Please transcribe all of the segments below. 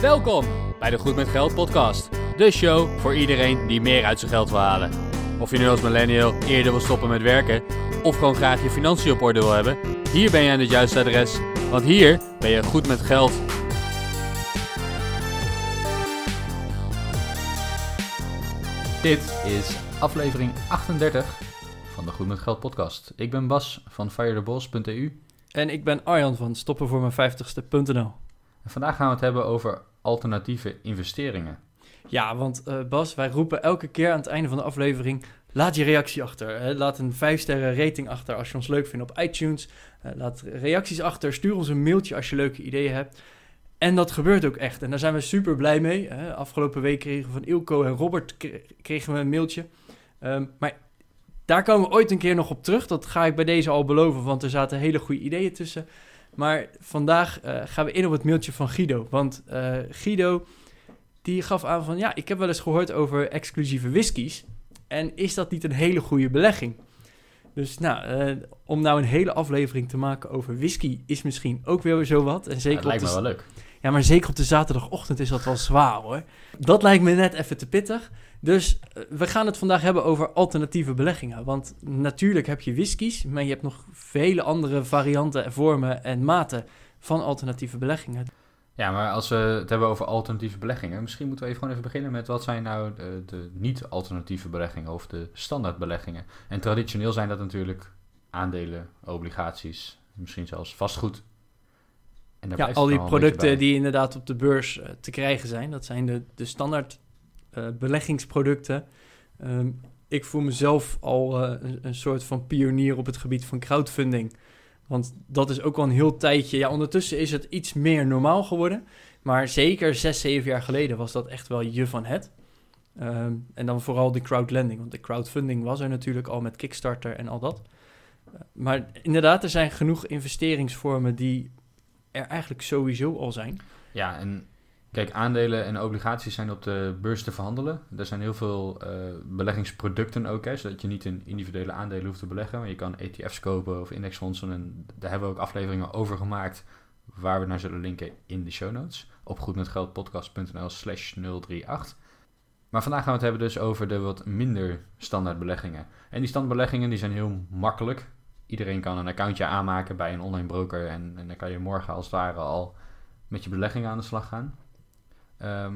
Welkom bij de Goed met Geld podcast. De show voor iedereen die meer uit zijn geld wil halen. Of je nu als millennial eerder wil stoppen met werken of gewoon graag je financiën op orde wil hebben, hier ben je aan het juiste adres, want hier ben je goed met geld. Dit is aflevering 38 van de Goed met Geld podcast. Ik ben Bas van firetheboss.eu En ik ben Arjan van stoppenvoormijn50ste.nl. en vandaag gaan we het hebben over alternatieve investeringen. Ja, want eh, Bas, wij roepen elke keer aan het einde van de aflevering... laat je reactie achter. Hè? Laat een 5-sterren rating achter als je ons leuk vindt op iTunes. Eh, laat reacties achter. Stuur ons een mailtje als je leuke ideeën hebt. En dat gebeurt ook echt. En daar zijn we super blij mee. Hè? Afgelopen week kregen we van Ilko en Robert kre- kregen we een mailtje. Ehm, maar daar komen we ooit een keer nog op terug. Dat ga ik bij deze al beloven, want er zaten hele goede ideeën tussen. Maar vandaag eh, gaan we in op het mailtje van Guido. Want eh, Guido die gaf aan van... ja, ik heb wel eens gehoord over exclusieve whiskies. En is dat niet een hele goede belegging? Dus nou, eh, om nou een hele aflevering te maken over whisky... is misschien ook weer zo wat. En Ja, zeker lijkt op me wel leuk. ja, maar zeker op de zaterdagochtend is dat wel zwaar hoor. Dat lijkt me net even te pittig. Dus eh, we gaan het vandaag hebben over alternatieve beleggingen. Want natuurlijk heb je whiskies, maar je hebt nog vele andere varianten en vormen en maten van alternatieve beleggingen. Ja, maar als we het hebben over alternatieve beleggingen, misschien moeten we even gewoon even beginnen met wat zijn nou de, de niet-alternatieve beleggingen of de standaardbeleggingen. En traditioneel zijn dat natuurlijk aandelen, obligaties, misschien zelfs vastgoed. En Ja, al die producten die inderdaad op de beurs eh, te krijgen zijn. Dat zijn de, de standaard beleggingsproducten. Ehm, ik voel mezelf al eh, een, een soort van pionier op het gebied van crowdfunding. Want dat is ook al een heel tijdje. Ja, ondertussen is het iets meer normaal geworden. Maar zeker zes, zeven jaar geleden was dat echt wel je van het. Ehm, en dan vooral de crowdlending. Want de crowdfunding was er natuurlijk al met Kickstarter en al dat. Eh, maar inderdaad, er zijn genoeg investeringsvormen die er eigenlijk sowieso al zijn. Ja, en kijk, aandelen en obligaties zijn op de beurs te verhandelen. Er zijn heel veel eh, beleggingsproducten ook, hè, zodat je niet in individuele aandelen hoeft te beleggen. Maar je kan ETF's kopen of indexfondsen. En daar hebben we ook afleveringen over gemaakt, waar we naar zullen linken in de show notes. Op goedmetgeldpodcast.nl slash 038. Maar vandaag gaan we het hebben dus over de wat minder standaard beleggingen. En die standaardbeleggingen die zijn heel makkelijk. Iedereen kan een accountje aanmaken bij een online broker. En, en dan kan je morgen als het ware al met je beleggingen aan de slag gaan. Ehm,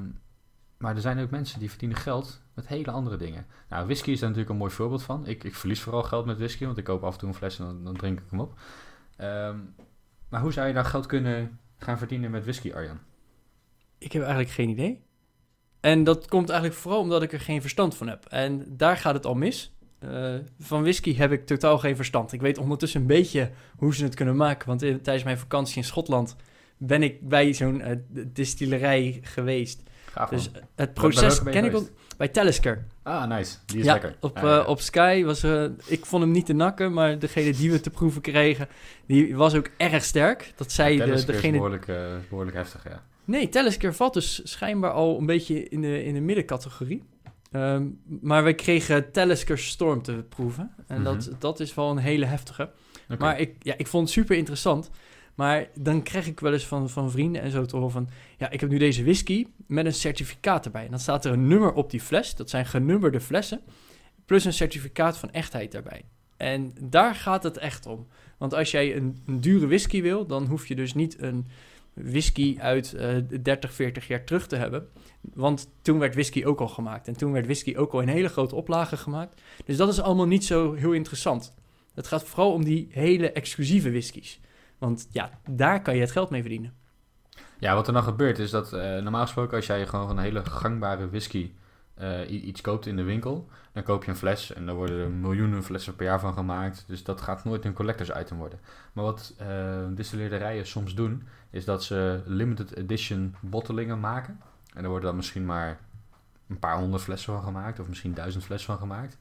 maar er zijn ook mensen die verdienen geld met hele andere dingen. Nou, whisky is daar natuurlijk een mooi voorbeeld van. Ik, ik verlies vooral geld met whisky, want ik koop af en toe een fles en dan, drink ik hem op. Ehm, maar hoe zou je nou geld kunnen gaan verdienen met whisky, Arjan? Ik heb eigenlijk geen idee. En dat komt eigenlijk vooral omdat ik er geen verstand van heb. En daar gaat het al mis. Eh, van whisky heb ik totaal geen verstand. Ik weet ondertussen een beetje hoe ze het kunnen maken. Want in- tijdens mijn vakantie in Schotland ben ik bij zo'n eh, distillerij geweest. Gaaf Dus man. het proces ken ik geweest? bij Talisker. Ah, nice. Die is ja, lekker. Op, Ja, ja, eh, op Sky was eh, ik vond hem niet te nakken, maar degene die we te proeven kregen, die was ook erg sterk. Dat zei de, Talisker is degene. behoorlijk, eh, behoorlijk heftig, ja. Nee, Talisker valt dus schijnbaar al een beetje in de, in de middencategorie. Ehm, maar we kregen Talisker Storm te proeven. En dat, Mhm. dat is wel een hele heftige. Maar ik, ja, ik vond het super interessant. Maar dan krijg ik wel eens van, van vrienden en zo te horen van... Ja, ik heb nu deze whisky met een certificaat erbij. En dan staat er een nummer op die fles. Dat zijn genummerde flessen. Plus een certificaat van echtheid daarbij. En daar gaat het echt om. Want als jij een, een dure whisky wil... dan hoef je dus niet een whisky uit eh 30, 40 jaar terug te hebben. Want toen werd whisky ook al gemaakt. En toen werd whisky ook al in hele grote oplagen gemaakt. Dus dat is allemaal niet zo heel interessant. Het gaat vooral om die hele exclusieve whiskies. Want ja, daar kan je het geld mee verdienen. Ja, wat er dan gebeurt is dat eh, normaal gesproken als jij gewoon een hele gangbare whisky eh, iets koopt in de winkel, dan koop je een fles en daar worden er miljoenen flessen per jaar van gemaakt. Dus dat gaat nooit een collectors item worden. Maar wat eh distilleerderijen soms doen, is dat ze limited edition bottelingen maken. En daar worden dan misschien maar een paar honderd flessen van gemaakt, of misschien duizend flessen van gemaakt.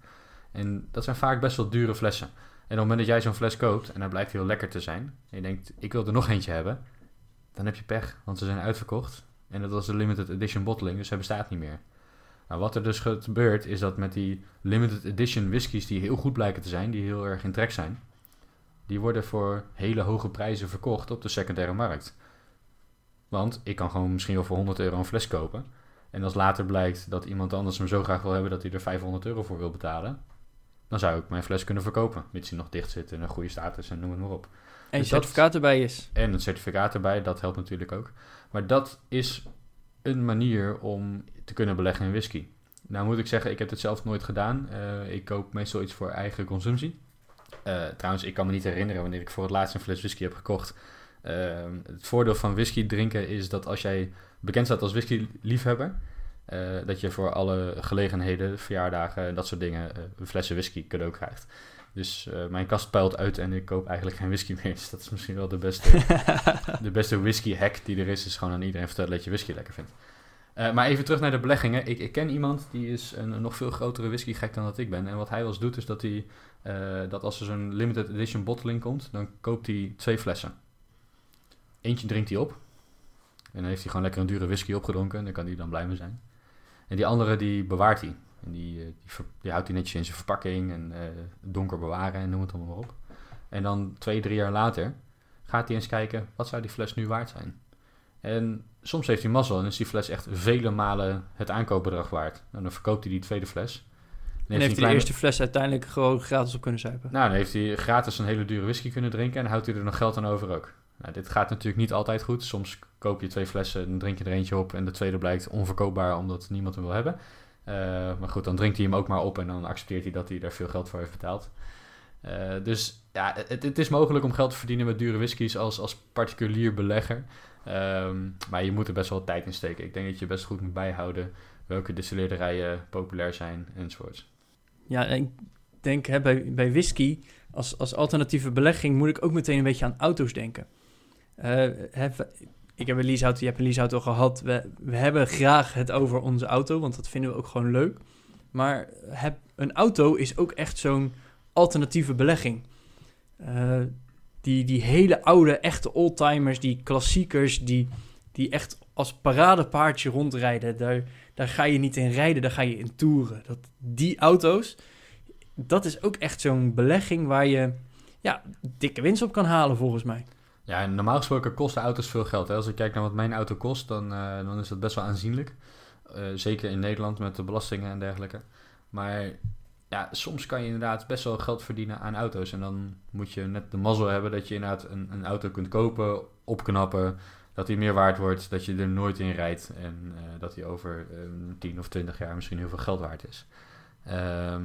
En dat zijn vaak best wel dure flessen. En op het moment dat jij zo'n fles koopt en hij blijkt heel lekker te zijn, en je denkt, ik wil er nog eentje hebben, dan heb je pech, want ze zijn uitverkocht. En dat was de limited edition botteling, dus hij bestaat niet meer. Nou, wat er dus gebeurt, is dat met die limited edition whiskies die heel goed blijken te zijn, die heel erg in trek zijn, die worden voor hele hoge prijzen verkocht op de secundaire markt. Want ik kan gewoon misschien wel voor 100 euro een fles kopen. En als later blijkt dat iemand anders hem zo graag wil hebben dat hij er 500 euro voor wil betalen, dan zou ik mijn fles kunnen verkopen. Mits hij nog dicht zit en een goede status en noem het maar op. En Dus dat- certificaat erbij is. En het certificaat erbij, dat helpt natuurlijk ook. Maar dat is een manier om te kunnen beleggen in whisky. Nou moet ik zeggen, ik heb het zelf nooit gedaan. Eh, ik koop meestal iets voor eigen consumptie. Eh, trouwens, ik kan me niet herinneren wanneer ik voor het laatst een fles whisky heb gekocht. Eh, het voordeel van whisky drinken is dat als jij bekend staat als whisky-liefhebber... eh, dat je voor alle gelegenheden, verjaardagen en dat soort dingen... eh, flessen whisky cadeau krijgt. Dus eh, mijn kast puilt uit en ik koop eigenlijk geen whisky meer. Dus dat is misschien wel de beste de beste whisky hack die er is, is gewoon aan iedereen vertellen dat je whisky lekker vindt. Maar even terug naar de beleggingen. Ik, ik ken iemand die is een, een nog veel grotere whisky gek dan dat ik ben. En wat hij wel eens doet, is dat hij dat als er zo'n limited edition bottling komt, dan koopt hij twee flessen. Eentje drinkt hij op. En dan heeft hij gewoon lekker een dure whisky opgedronken. En daar kan hij dan blij mee zijn. En die andere die bewaart hij. En die, eh, die, ver- die houdt hij netjes in zijn verpakking en eh, donker bewaren en noem het allemaal maar op. En dan twee, drie jaar later gaat hij eens kijken, wat zou die fles nu waard zijn? En soms heeft hij mazzel en is die fles echt vele malen het aankoopbedrag waard. En dan verkoopt hij die tweede fles. En heeft hij de kleine- eerste fles uiteindelijk gewoon gratis op kunnen zuipen. Nou, dan heeft hij gratis een hele dure whisky kunnen drinken en houdt hij er nog geld aan over ook. Nou, dit gaat natuurlijk niet altijd goed. Soms koop je twee flessen, dan drink je er eentje op en de tweede blijkt onverkoopbaar omdat niemand hem wil hebben. Eh, maar goed, dan drinkt hij hem ook maar op en dan accepteert hij dat hij daar veel geld voor heeft betaald. Eh, dus ja, het, het is mogelijk om geld te verdienen met dure whiskies als, als particulier belegger. Ehm, maar je moet er best wel tijd in steken. Ik denk dat je best goed moet bijhouden welke distilleerderijen populair zijn enzovoorts. Ja, ik denk hè, bij, bij whisky als, als alternatieve belegging moet ik ook meteen een beetje aan auto's denken. Eh, hè, we- ik heb een leaseauto, je hebt een leaseauto gehad. We, we hebben graag het over onze auto, want dat vinden we ook gewoon leuk. Maar heb, een auto is ook echt zo'n alternatieve belegging. Eh, die, die hele oude, echte oldtimers, die klassiekers, die, die echt als paradepaardje rondrijden. Daar, daar ga je niet in rijden, daar ga je in toeren. Dat, die auto's, dat is ook echt zo'n belegging waar je ja, dikke winst op kan halen volgens mij. Ja, normaal gesproken kosten auto's veel geld. Hè? Als ik kijk naar wat mijn auto kost, dan, eh, dan is dat best wel aanzienlijk. Eh, zeker in Nederland met de belastingen en dergelijke. Maar ja, soms kan je inderdaad best wel geld verdienen aan auto's. En dan moet je net de mazzel hebben dat je inderdaad een, een auto kunt kopen, opknappen. Dat die meer waard wordt, dat je er nooit in rijdt. En eh, dat die over eh, 10 of 20 jaar misschien heel veel geld waard is. Ehm,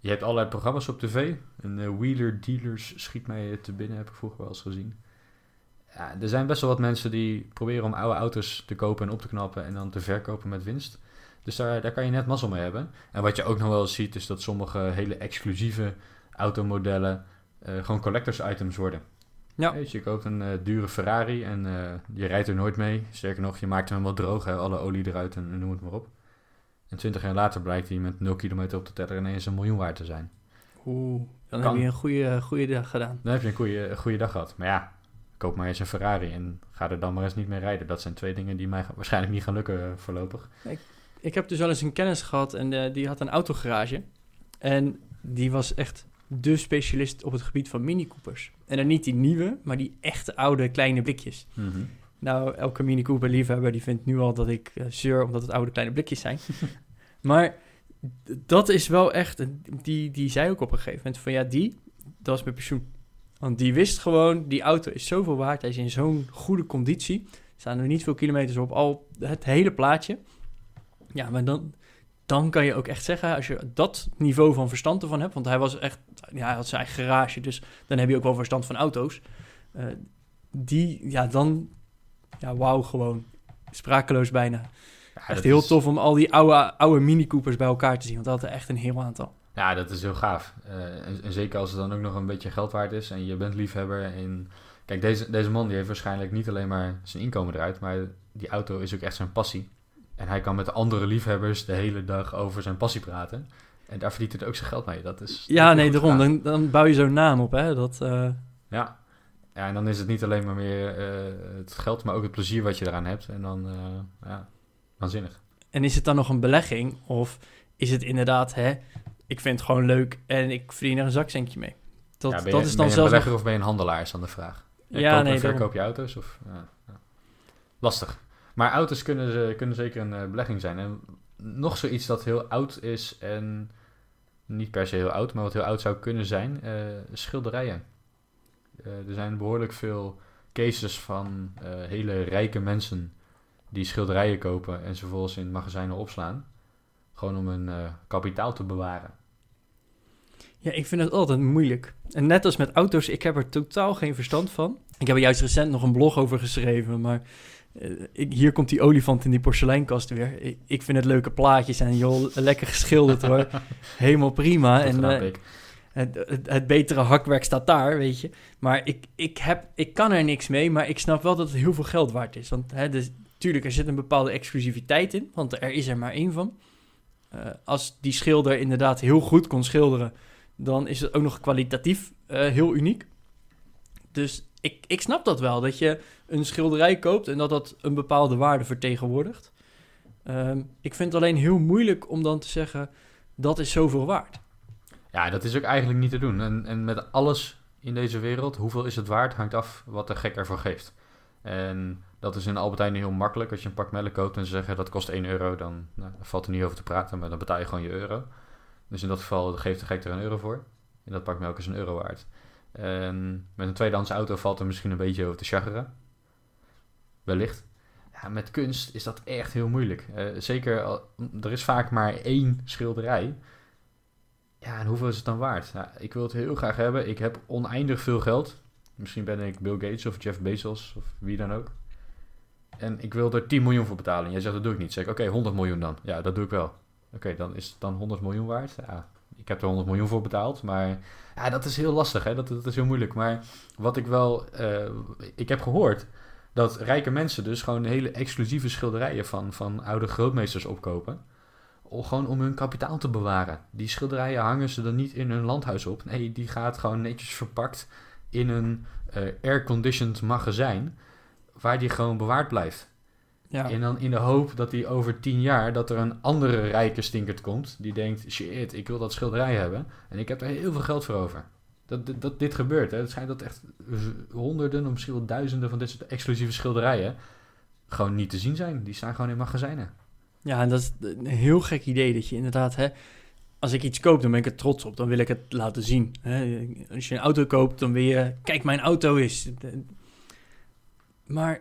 je hebt allerlei programma's op tv. Een Wheeler Dealers schiet mij te binnen, heb ik vroeger wel eens gezien. Ja, er zijn best wel wat mensen die proberen om oude auto's te kopen en op te knappen en dan te verkopen met winst. Dus daar, daar kan je net mazzel mee hebben. En wat je ook nog wel eens ziet, is dat sommige hele exclusieve automodellen eh, gewoon collectors items worden. Ja. Weet je, je koopt een eh, dure Ferrari en eh, je rijdt er nooit mee. Sterker nog, je maakt hem wel droog, hè, alle olie eruit en, en noem het maar op. En twintig jaar later blijkt hij met 0 kilometer op de teller ineens een miljoen waard te zijn. Oeh, dan Kan. heb je een goede, goede dag gedaan. Dan heb je een goede, een goede dag gehad. Maar ja, koop maar eens een Ferrari en ga er dan maar eens niet mee rijden. Dat zijn twee dingen die mij waarschijnlijk niet gaan lukken eh, voorlopig. Ik heb dus wel eens een kennis gehad en eh, die had een autogarage. En die was echt de specialist op het gebied van Mini Coopers. En dan niet die nieuwe, maar die echte oude kleine blikjes. Nou, elke Mini Cooper liefhebber die vindt nu al dat ik eh, zeur omdat het oude kleine blikjes zijn. maar dat is wel echt, die, die zei ook op een gegeven moment van ja, die, dat is mijn pensioen. Want die wist gewoon, die auto is zoveel waard, hij is in zo'n goede conditie. Er staan er niet veel kilometers op, al het hele plaatje. Ja, maar dan, dan kan je ook echt zeggen, als je dat niveau van verstand ervan hebt, want hij was echt, ja, hij had zijn eigen garage, dus dan heb je ook wel verstand van auto's. Eh, die, ja, dan, ja, wauw, gewoon. Sprakeloos bijna. Ja, Echt heel is- tof om al die oude, oude Mini Coopers bij elkaar te zien, want dat had er echt een heel aantal. Ja, dat is heel gaaf. Eh, en, en zeker als het dan ook nog een beetje geld waard is en je bent liefhebber. En kijk, deze, deze man die heeft waarschijnlijk niet alleen maar zijn inkomen eruit, maar die auto is ook echt zijn passie. En hij kan met de andere liefhebbers de hele dag over zijn passie praten. En daar verdient hij ook zijn geld mee. Dat is Ja, dat nee, daarom. Dan, dan bouw je zo'n naam op, hè. Dat, eh, Ja. ja, en dan is het niet alleen maar meer eh, het geld, maar ook het plezier wat je eraan hebt. En dan, ja, waanzinnig. En is het dan nog een belegging? Of is het inderdaad, hè, ik vind het gewoon leuk en ik verdien er een zakcentje mee? Dat, ja, ben dat je, is ben dan je een zelfs belegger nog... of ben je een handelaar, is dan de vraag. Ja, Ja, koop nee, verkoop je auto's? Of, ja, ja. lastig. Maar auto's kunnen, ze- kunnen zeker een eh, belegging zijn. En nog zoiets dat heel oud is en niet per se heel oud, maar wat heel oud zou kunnen zijn, eh, schilderijen. Eh, er zijn behoorlijk veel cases van eh, hele rijke mensen die schilderijen kopen en ze vervolgens in magazijnen opslaan. Gewoon om hun eh, kapitaal te bewaren. Ja, ik vind het altijd moeilijk. En net als met auto's, ik heb er totaal geen verstand van. Ik heb er juist recent nog een blog over geschreven, maar eh, ik, hier komt die olifant in die porseleinkast weer. Ik, ik vind het leuke plaatjes en joh, lekker geschilderd hoor. Helemaal prima. Goed en eh, het, het, het betere hakwerk staat daar, weet je. Maar ik, ik, heb, ik kan er niks mee, maar ik snap wel dat het heel veel geld waard is. Want hè, dus, tuurlijk, er zit een bepaalde exclusiviteit in, want er is er maar één van. Eh, als die schilder inderdaad heel goed kon schilderen, dan is het ook nog kwalitatief eh, heel uniek. Dus ik, ik snap dat wel, dat je een schilderij koopt en dat dat een bepaalde waarde vertegenwoordigt. Ehm, ik vind het alleen heel moeilijk om dan te zeggen, dat is zoveel waard. Ja, dat is ook eigenlijk niet te doen. En, en met alles in deze wereld, hoeveel is het waard, hangt af wat de gek ervoor geeft. En dat is in Albert heel makkelijk. Als je een pak melk koopt en ze zeggen dat kost 1 euro, dan nou, valt er niet over te praten, maar dan betaal je gewoon je euro. Dus in dat geval geeft de gek er een euro voor. En dat pak melk is een euro waard. En met een tweedehands auto valt er misschien een beetje over te chargeren. Wellicht. Ja, met kunst is dat echt heel moeilijk. Eh, zeker, er is vaak maar één schilderij. Ja, en hoeveel is het dan waard? Ik wil het heel graag hebben. Ik heb oneindig veel geld. Misschien ben ik Bill Gates of Jeff Bezos of wie dan ook. En ik wil er 10 miljoen voor betalen. En jij zegt, dat doe ik niet. Zeg ik, oké, 100 miljoen dan. Ja, dat doe ik wel. Oké, dan is het dan 100 miljoen waard. Ja, ik heb er 100 miljoen voor betaald. Maar ja, dat is heel lastig. Hè? Dat, is heel moeilijk. Maar wat ik wel... eh, ik heb gehoord dat rijke mensen dus gewoon hele exclusieve schilderijen van, van oude grootmeesters opkopen. Gewoon om hun kapitaal te bewaren. Die schilderijen hangen ze dan niet in hun landhuis op. Nee, die gaat gewoon netjes verpakt in een eh air-conditioned magazijn. Waar die gewoon bewaard blijft. Ja. En dan in de hoop dat die over tien jaar... dat er een andere rijke stinkert komt... die denkt, shit, ik wil dat schilderij hebben... en ik heb er heel veel geld voor over. Dat, dat, dat dit gebeurt, hè. Het schijnt dat echt honderden... of misschien wel duizenden van dit soort exclusieve schilderijen... gewoon niet te zien zijn. Die staan gewoon in magazijnen. Ja, en dat is een heel gek idee dat je inderdaad, hè, als ik iets koop, dan ben ik er trots op. Dan wil ik het laten zien. Hè. Als je een auto koopt, dan wil je, kijk, mijn auto is. Maar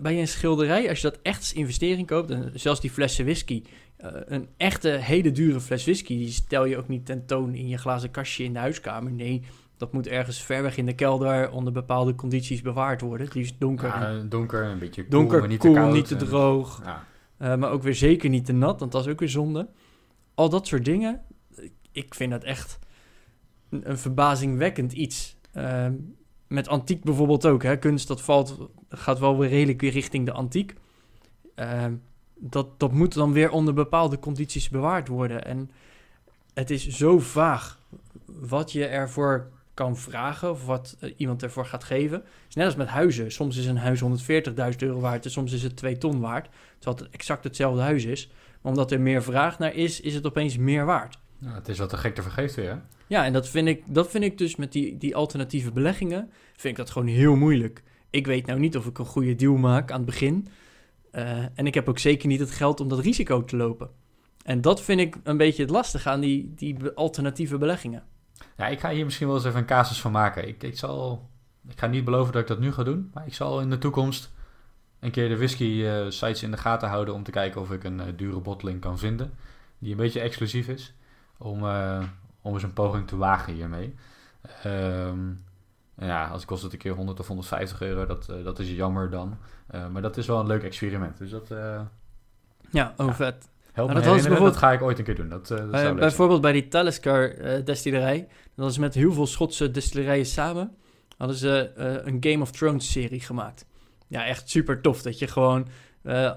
bij een schilderij, als je dat echt als investering koopt, en zelfs die flessen whisky, eh, een echte hele dure fles whisky, die stel je ook niet tentoon in je glazen kastje in de huiskamer. Nee, dat moet ergens ver weg in de kelder onder bepaalde condities bewaard worden. Het liefst donker, Ja, donker, een beetje koel, donker, maar niet koel, te koud. niet te droog. Ja. Uh, maar ook weer zeker niet te nat, want dat is ook weer zonde. Al dat soort dingen, ik vind dat echt een, een verbazingwekkend iets. Uh, met antiek bijvoorbeeld ook. Hè. Kunst dat valt, gaat wel weer redelijk weer richting de antiek. Uh, dat, dat moet dan weer onder bepaalde condities bewaard worden. En het is zo vaag wat je ervoor kan vragen of wat uh, iemand ervoor gaat geven. Net als met huizen. Soms is een huis 140.000 euro waard en soms is het 2 ton waard. Terwijl het exact hetzelfde huis is. Maar omdat er meer vraag naar is, is het opeens meer waard. Het is wat de gek te vergeeft weer? Ja, en dat vind ik, dat vind ik dus met die, die alternatieve beleggingen, vind ik dat gewoon heel moeilijk. Ik weet nou niet of ik een goede deal maak aan het begin. Uh, en ik heb ook zeker niet het geld om dat risico te lopen. En dat vind ik een beetje het lastige aan die, die alternatieve beleggingen. Ja, ik ga hier misschien wel eens even een casus van maken. Ik, ik zal... Ik ga niet beloven dat ik dat nu ga doen, maar ik zal in de toekomst een keer de whisky uh, sites in de gaten houden om te kijken of ik een uh, dure botteling kan vinden die een beetje exclusief is, om, om eens een poging te wagen hiermee. Um, ja, als kost het een keer 100 of 150 euro, dat, uh, dat is jammer dan. Uh, maar dat is wel een leuk experiment. Dus dat. Uh, ja, oh ja. vet. Help me dat, dat ga ik ooit een keer doen. Dat, dat bij, bijvoorbeeld bij die Talisker destillerij. Dat is met heel veel Schotse destillerijen samen. Hadden ze een Game of Thrones serie gemaakt. Ja, echt super tof. Dat je gewoon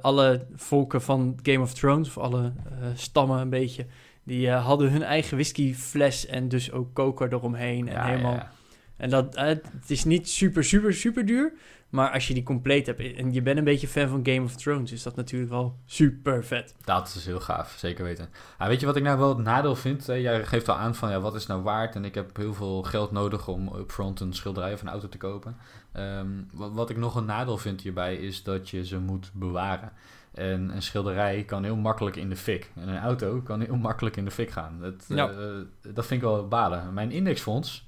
alle volken van Game of Thrones, of alle stammen een beetje, die uh, hadden hun eigen whiskyfles en dus ook koker eromheen. En ja, helemaal. Ja. En dat, het is niet super, super, super duur. Maar als je die compleet hebt en je bent een beetje fan van Game of Thrones, is dat natuurlijk wel super vet. Dat is heel gaaf, zeker weten. Ah, weet je wat ik nou wel het nadeel vind? Jij geeft al aan van ja, wat is nou waard? En ik heb heel veel geld nodig om upfront een schilderij of een auto te kopen. Ehm, wat, wat ik nog een nadeel vind hierbij is dat je ze moet bewaren. En een schilderij kan heel makkelijk in de fik. En een auto kan heel makkelijk in de fik gaan. Dat, Ja. eh, dat vind ik wel balen. Mijn indexfonds,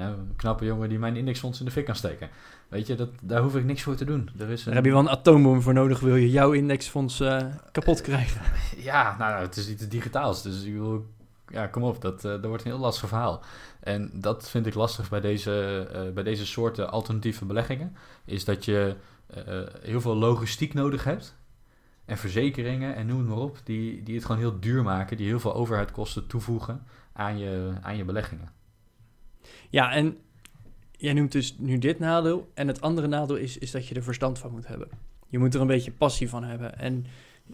nou, een knappe jongen die mijn indexfonds in de fik kan steken. Weet je, dat, daar hoef ik niks voor te doen. Er is Daar heb je wel een atoombom voor nodig, wil je jouw indexfonds eh, kapot krijgen. Ja, nou, het is iets digitaals. Dus ik wil, ja, kom op, dat, eh, dat wordt een heel lastig verhaal. En dat vind ik lastig bij deze, eh, bij deze soorten alternatieve beleggingen. Is dat je eh, heel veel logistiek nodig hebt. En verzekeringen en noem het maar op. Die, die het gewoon heel duur maken. Die heel veel overheidkosten toevoegen aan je, aan je beleggingen. Ja, en jij noemt dus nu dit nadeel. En het andere nadeel is, is dat je er verstand van moet hebben. Je moet er een beetje passie van hebben. En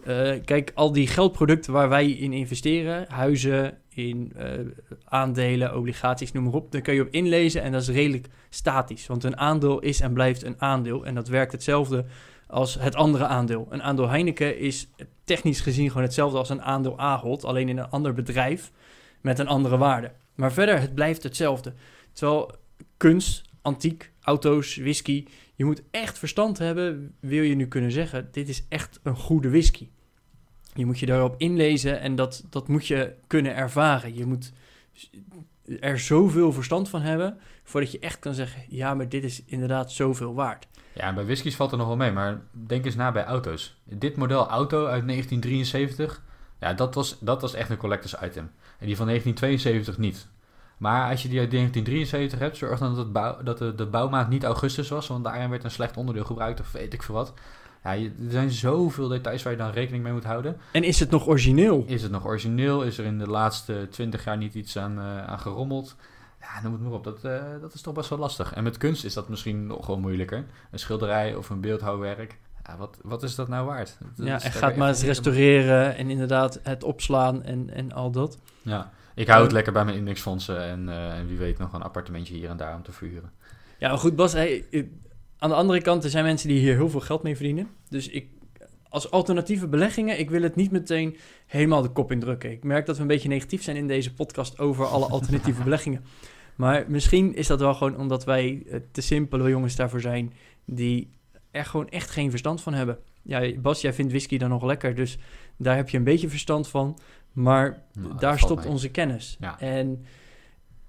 eh, kijk, al die geldproducten waar wij in investeren, huizen, in eh, aandelen, obligaties, noem maar op, daar kun je op inlezen en dat is redelijk statisch. Want een aandeel is en blijft een aandeel en dat werkt hetzelfde als het andere aandeel. Een aandeel Heineken is technisch gezien gewoon hetzelfde als een aandeel Ahold, alleen in een ander bedrijf met een andere waarde. Maar verder, het blijft hetzelfde. Terwijl kunst, antiek, auto's, whisky, je moet echt verstand hebben, wil je nu kunnen zeggen, dit is echt een goede whisky. Je moet je daarop inlezen en dat, dat moet je kunnen ervaren. Je moet er zoveel verstand van hebben, voordat je echt kan zeggen, ja, maar dit is inderdaad zoveel waard. Ja, en bij whiskies valt er nog wel mee. Maar denk eens na bij auto's. Dit model auto uit 1973. Ja, dat was, dat was echt een collectors item. En die van 1972 niet. Maar als je die uit 1973 hebt, zorg dan dat, het bouw, dat de, de bouwmaat niet augustus was. Want daarin werd een slecht onderdeel gebruikt of weet ik veel wat. Ja, je- er zijn zoveel details waar je dan rekening mee moet houden. En is het nog origineel? Is het nog origineel? Is er in de laatste 20 jaar niet iets aan, eh, aan gerommeld? Ja, noem het maar op. Dat, eh, dat is toch best wel lastig. En met kunst is dat misschien nog wel moeilijker. Een schilderij of een beeldhouwwerk. Ja, wat, wat is dat nou waard? Dat Ja, en gaat maar eens helemaal- restaureren en inderdaad het opslaan en, en al dat. Ja, ik hou het lekker bij mijn indexfondsen. En, eh, en wie weet nog een appartementje hier en daar om te verhuren. Ja, maar goed Bas, hey, eh, aan de andere kant, er zijn mensen die hier heel veel geld mee verdienen. Dus ik, als alternatieve beleggingen, ik wil het niet meteen helemaal de kop indrukken. Ik merk dat we een beetje negatief zijn in deze podcast over alle alternatieve beleggingen. Maar misschien is dat wel gewoon omdat wij eh, te simpele jongens daarvoor zijn, die er gewoon echt geen verstand van hebben. Ja, Bas, jij vindt whisky dan nog lekker, dus daar heb je een beetje verstand van. Maar Nou, daar stopt mee. onze kennis. Ja. En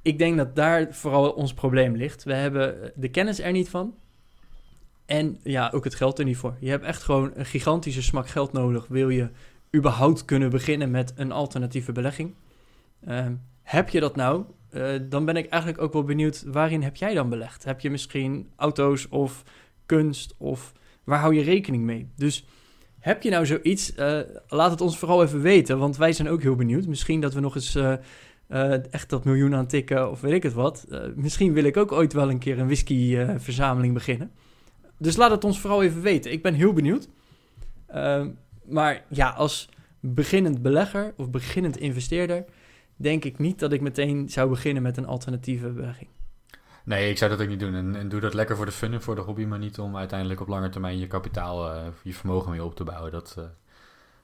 ik denk dat daar vooral ons probleem ligt. We hebben de kennis er niet van. En ja, ook het geld er niet voor. Je hebt echt gewoon een gigantische smak geld nodig. Wil je überhaupt kunnen beginnen met een alternatieve belegging? Ehm, heb je dat nou? Eh, dan ben ik eigenlijk ook wel benieuwd, waarin heb jij dan belegd? Heb je misschien auto's of kunst of waar hou je rekening mee? Dus heb je nou zoiets? Eh, laat het ons vooral even weten, want wij zijn ook heel benieuwd. Misschien dat we nog eens eh, eh, echt dat miljoen aantikken of weet ik het wat. Misschien wil ik ook ooit wel een keer een whisky-verzameling beginnen. Dus laat het ons vooral even weten. Ik ben heel benieuwd. Ehm, maar ja, als beginnend belegger of beginnend investeerder... denk ik niet dat ik meteen zou beginnen met een alternatieve belegging. Nee, ik zou dat ook niet doen. En, doe dat lekker voor de fun en voor de hobby, maar niet om uiteindelijk op lange termijn je kapitaal, eh, je vermogen mee op te bouwen. Dat eh,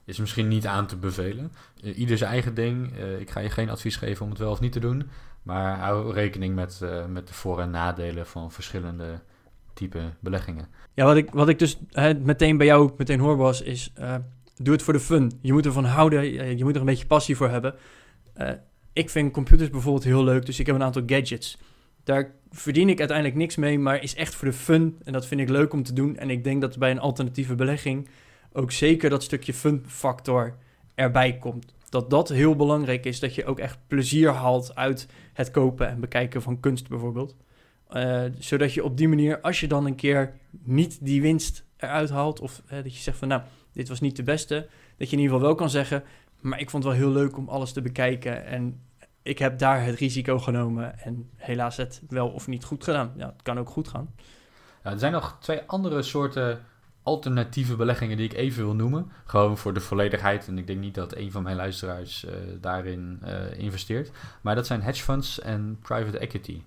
is misschien niet aan te bevelen. Eh, ieder zijn eigen ding. Ik ga je geen advies geven om het wel of niet te doen. Maar hou rekening met, met de voor- en nadelen van verschillende type beleggingen. Ja, wat ik, wat ik dus meteen bij jou meteen hoor was, is doe het voor de fun. Je moet ervan houden, je moet er een beetje passie voor hebben. Ik vind computers bijvoorbeeld heel leuk, dus ik heb een aantal gadgets. Daar verdien ik uiteindelijk niks mee, maar is echt voor de fun. En dat vind ik leuk om te doen. En ik denk dat bij een alternatieve belegging ook zeker dat stukje fun factor erbij komt. Dat dat heel belangrijk is, dat je ook echt plezier haalt uit het kopen en bekijken van kunst bijvoorbeeld. Eh, zodat je op die manier, als je dan een keer niet die winst eruit haalt, of dat je zegt van nou, dit was niet de beste, dat je in ieder geval wel kan zeggen, maar ik vond het wel heel leuk om alles te bekijken en ik heb daar het risico genomen en helaas het wel of niet goed gedaan. Ja, het kan ook goed gaan. Ja, er zijn nog twee andere soorten alternatieve beleggingen die ik even wil noemen. Gewoon voor de volledigheid. En ik denk niet dat een van mijn luisteraars eh, daarin eh, investeert. Maar dat zijn hedge funds en private equity.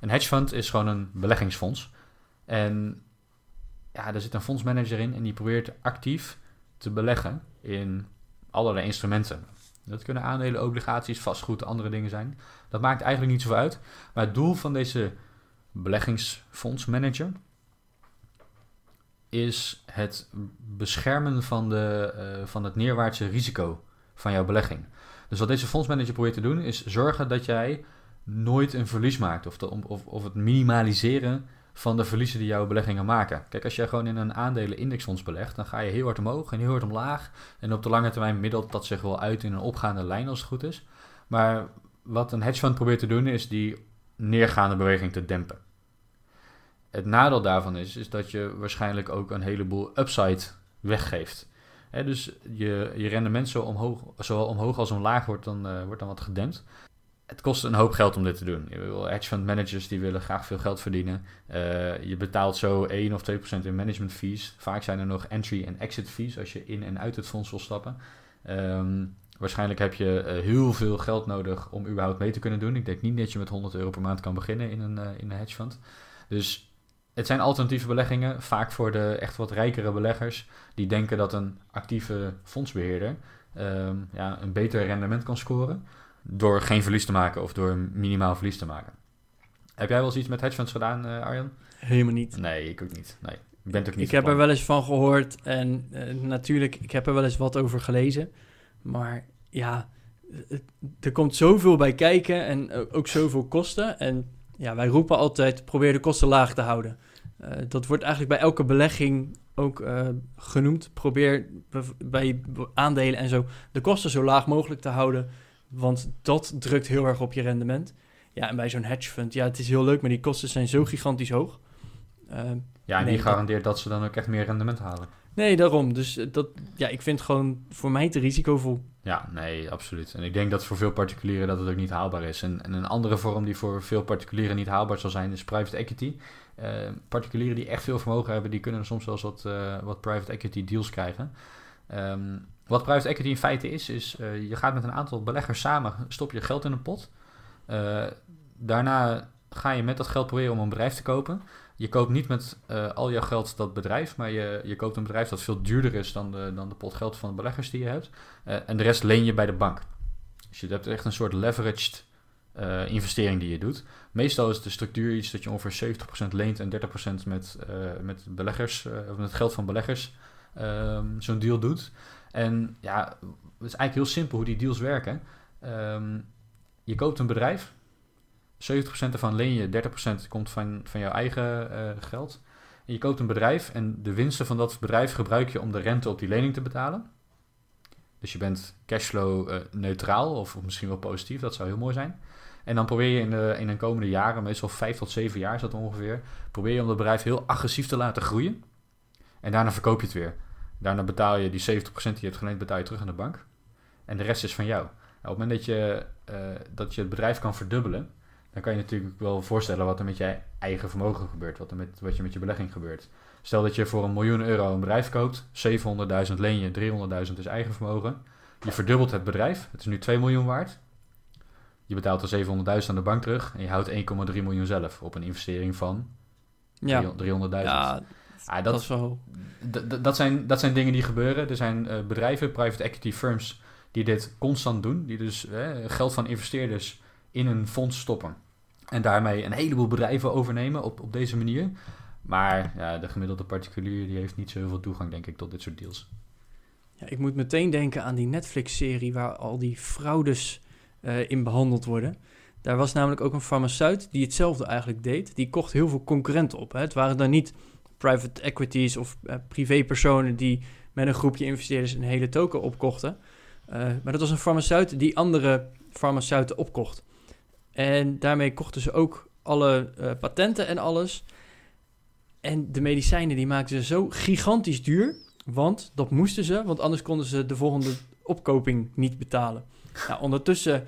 Een hedge fund is gewoon een beleggingsfonds. En ja, er zit een fondsmanager in en die probeert actief te beleggen in allerlei instrumenten. Dat kunnen aandelen, obligaties, vastgoed, andere dingen zijn. Dat maakt eigenlijk niet zoveel uit. Maar het doel van deze beleggingsfondsmanager is het beschermen van, de, uh, van het neerwaartse risico van jouw belegging. Dus wat deze fondsmanager probeert te doen, is zorgen dat jij nooit een verlies maakt. Of, of, of het minimaliseren van de verliezen die jouw beleggingen maken. Kijk, als jij gewoon in een aandelen-indexfonds belegt, dan ga je heel hard omhoog en heel hard omlaag. En op de lange termijn middelt dat zich wel uit in een opgaande lijn als het goed is. Maar wat een hedge fund probeert te doen, is die neergaande beweging te dempen. Het nadeel daarvan is, is dat je waarschijnlijk ook een heleboel upside weggeeft. dus je, je rendement zo omhoog, zowel omhoog als omlaag wordt dan, uh, wordt dan wat gedempt. Het kost een hoop geld om dit te doen. Hedge fund managers die willen graag veel geld verdienen. Uh, je betaalt zo 1 of 2% in management fees. Vaak zijn er nog entry- en exit fees als je in en uit het fonds wil stappen. Um, waarschijnlijk heb je uh, heel veel geld nodig om überhaupt mee te kunnen doen. Ik denk niet dat je met 100 euro per maand kan beginnen in een, uh, in een hedge fund. Dus het zijn alternatieve beleggingen, vaak voor de echt wat rijkere beleggers, die denken dat een actieve fondsbeheerder um, ja, een beter rendement kan scoren door geen verlies te maken of door minimaal verlies te maken. Heb jij wel eens iets met hedge funds gedaan, uh, Arjan? Helemaal niet. Nee, ik ook niet. Nee, ik ben ook niet. Ik heb er wel eens van gehoord en uh, natuurlijk, ik heb er wel eens wat over gelezen. Maar ja, er komt zoveel bij kijken en ook zoveel kosten. En ja, wij roepen altijd, probeer de kosten laag te houden. Uh, dat wordt eigenlijk bij elke belegging ook uh, genoemd. Probeer bij aandelen en zo de kosten zo laag mogelijk te houden. Want dat drukt heel erg op je rendement. Ja, en bij zo'n hedge fund, ja, het is heel leuk, maar die kosten zijn zo gigantisch hoog. Uh, ja, en nee, die garandeert dat ze dan ook echt meer rendement halen. Nee, daarom. Dus dat, ja, ik vind gewoon voor mij te risicovol. Ja, nee, absoluut. En ik denk dat voor veel particulieren dat het ook niet haalbaar is. En, en een andere vorm die voor veel particulieren niet haalbaar zal zijn, is private equity. Uh, particulieren die echt veel vermogen hebben, die kunnen soms wel eens wat, uh, wat private equity deals krijgen. Um, wat private equity in feite is, is uh, je gaat met een aantal beleggers samen, stop je geld in een pot. daarna ga je met dat geld proberen om een bedrijf te kopen. Je koopt niet met uh, al jouw geld dat bedrijf, maar je, je koopt een bedrijf dat veel duurder is dan de, dan de pot geld van de beleggers die je hebt. En de rest leen je bij de bank. Dus je hebt echt een soort leveraged investering die je doet. Meestal is de structuur iets dat je ongeveer 70% leent en 30% met, met beleggers, of met geld van beleggers um, zo'n deal doet. En ja, het is eigenlijk heel simpel hoe die deals werken. Um, je koopt een bedrijf, 70% ervan leen je, 30% komt van, van jouw eigen uh, geld. En je koopt een bedrijf en de winsten van dat bedrijf gebruik je om de rente op die lening te betalen. Dus je bent cashflow uh, neutraal of, misschien wel positief, dat zou heel mooi zijn. En dan probeer je in de, in de komende jaren, meestal 5 tot 7 jaar is dat ongeveer, probeer je om het bedrijf heel agressief te laten groeien. En daarna verkoop je het weer. Daarna betaal je die 70% die je hebt geleend, betaal je terug aan de bank. En de rest is van jou. Nou, op het moment dat je, uh, dat je het bedrijf kan verdubbelen, dan kan je natuurlijk wel voorstellen wat er met je eigen vermogen gebeurt, wat er met, wat je met je belegging gebeurt. Stel dat je voor een miljoen euro een bedrijf koopt, 700.000 leen je, 300.000 is eigen vermogen. Je verdubbelt het bedrijf, het is nu 2 miljoen waard. Je betaalt er 700.000 aan de bank terug en je houdt 1,3 miljoen zelf op een investering van ja. 300.000. Ja, ah, dat, dat, is wel... dat, zijn, dat zijn dingen die gebeuren. Er zijn uh, bedrijven, private equity firms, die dit constant doen. Die dus eh, geld van investeerders in een fonds stoppen. En daarmee een heleboel bedrijven overnemen op, op deze manier. Maar ja, de gemiddelde particulier die heeft niet zo heel veel toegang, denk ik, tot dit soort deals. Ja, ik moet meteen denken aan die Netflix-serie waar al die fraudes uh, in behandeld worden. Daar was namelijk ook een farmaceut die hetzelfde eigenlijk deed. Die kocht heel veel concurrenten op. Hè. Het waren dan niet private equities of uh, privépersonen die met een groepje investeerders een hele token opkochten. Uh, maar dat was een farmaceut die andere farmaceuten opkocht. En daarmee kochten ze ook alle uh, patenten en alles. En de medicijnen die maakten ze zo gigantisch duur. Want dat moesten ze, want anders konden ze de volgende opkoping niet betalen. Nou, ondertussen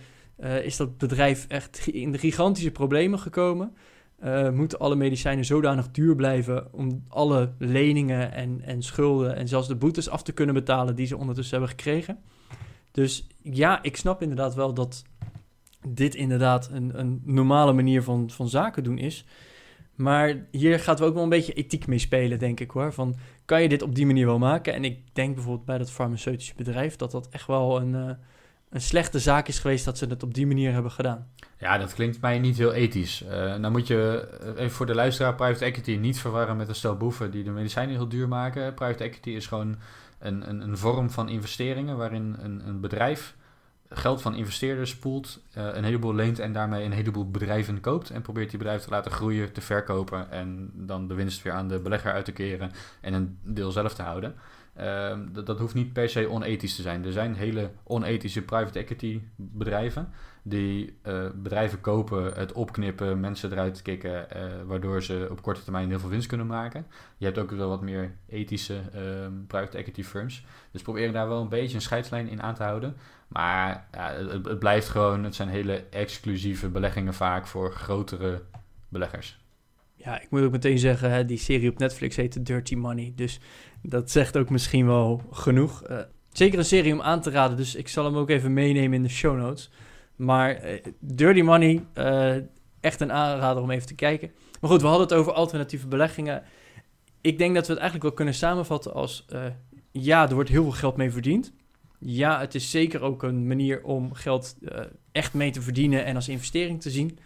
is dat bedrijf echt in de gigantische problemen gekomen. Uh, moeten alle medicijnen zodanig duur blijven om alle leningen en, en schulden en zelfs de boetes af te kunnen betalen die ze ondertussen hebben gekregen. Dus ja, ik snap inderdaad wel dat dit inderdaad een, een normale manier van, van zaken doen is. Maar hier gaat we ook wel een beetje ethiek mee spelen, denk ik hoor. Van, kan je dit op die manier wel maken? En ik denk bijvoorbeeld bij dat farmaceutische bedrijf dat dat echt wel een, uh, een slechte zaak is geweest dat ze het op die manier hebben gedaan. Ja, dat klinkt mij niet heel ethisch. Uh, nou moet je even voor de luisteraar private equity niet verwarren met een stel boeven die de medicijnen heel duur maken. Private equity is gewoon een, een, een vorm van investeringen waarin een, een bedrijf geld van investeerders spoelt, uh, een heleboel leent en daarmee een heleboel bedrijven koopt. En probeert die bedrijven te laten groeien, te verkopen en dan de winst weer aan de belegger uit te keren en een deel zelf te houden. Uh, dat, dat hoeft niet per se onethisch te zijn. Er zijn hele onethische private equity bedrijven die uh, bedrijven kopen, het opknippen, mensen eruit kicken, uh, waardoor ze op korte termijn heel veel winst kunnen maken. Je hebt ook wel wat meer ethische uh, private equity firms. Dus probeer daar wel een beetje een scheidslijn in aan te houden. Maar ja, het, blijft gewoon, het zijn hele exclusieve beleggingen vaak voor grotere beleggers. Ja, ik moet ook meteen zeggen, hè, die serie op Netflix heet Dirty Money. Dus dat zegt ook misschien wel genoeg. Uh, zeker een serie om aan te raden, dus ik zal hem ook even meenemen in de show notes. Maar uh, Dirty Money, uh, echt een aanrader om even te kijken. Maar goed, we hadden het over alternatieve beleggingen. Ik denk dat we het eigenlijk wel kunnen samenvatten als... ja, er wordt heel veel geld mee verdiend. Ja, het is zeker ook een manier om geld echt mee te verdienen en als investering te zien.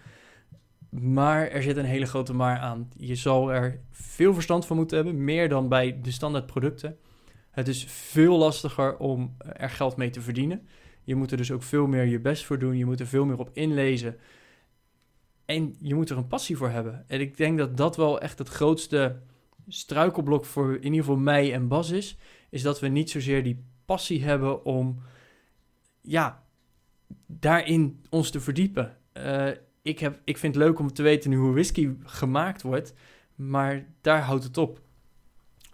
Maar er zit een hele grote maar aan. Je zal er veel verstand van moeten hebben, meer dan bij de standaard producten. Het is veel lastiger om er geld mee te verdienen. Je moet er dus ook veel meer je best voor doen. Je moet er veel meer op inlezen. En je moet er een passie voor hebben. En ik denk dat dat wel echt het grootste struikelblok voor in ieder geval mij en Bas is. Is dat we niet zozeer die passie hebben om ja, daarin ons te verdiepen. Uh, ik, heb, ik vind het leuk om te weten hoe whisky gemaakt wordt, maar daar houdt het op.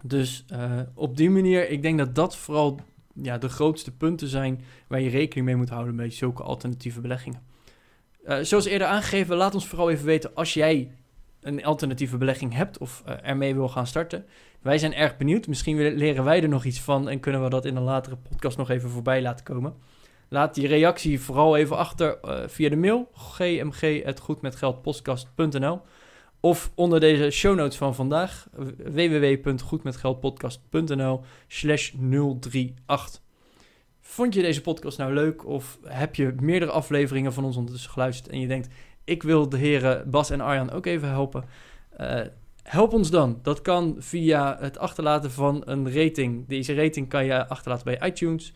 Dus uh, op die manier, ik denk dat dat vooral ja, de grootste punten zijn waar je rekening mee moet houden bij zulke alternatieve beleggingen. Uh, zoals eerder aangegeven, laat ons vooral even weten als jij een alternatieve belegging hebt of uh, ermee wil gaan starten. Wij zijn erg benieuwd. Misschien leren wij er nog iets van en kunnen we dat in een latere podcast nog even voorbij laten komen. Laat die reactie vooral even achter uh, via de mail gmg.goedmetgeldpodcast.nl of onder deze show notes van vandaag www.goedmetgeldpodcast.nl slash 038. Vond je deze podcast nou leuk of heb je meerdere afleveringen van ons ondertussen geluisterd en je denkt ik wil de heren Bas en Arjan ook even helpen. Uh, help ons dan. Dat kan via het achterlaten van een rating. Deze rating kan je achterlaten bij iTunes.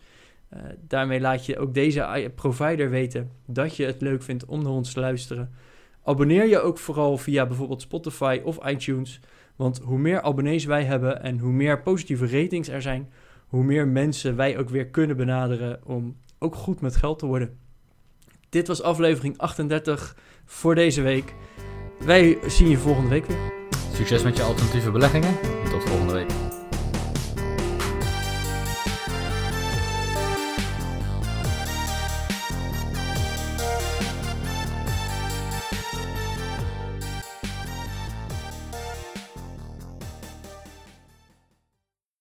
Uh, daarmee laat je ook deze provider weten dat je het leuk vindt om naar ons te luisteren. Abonneer je ook vooral via bijvoorbeeld Spotify of iTunes. Want hoe meer abonnees wij hebben en hoe meer positieve ratings er zijn, hoe meer mensen wij ook weer kunnen benaderen om ook goed met geld te worden. Dit was aflevering 38 voor deze week. Wij zien je volgende week weer. Succes met je alternatieve beleggingen en tot volgende week.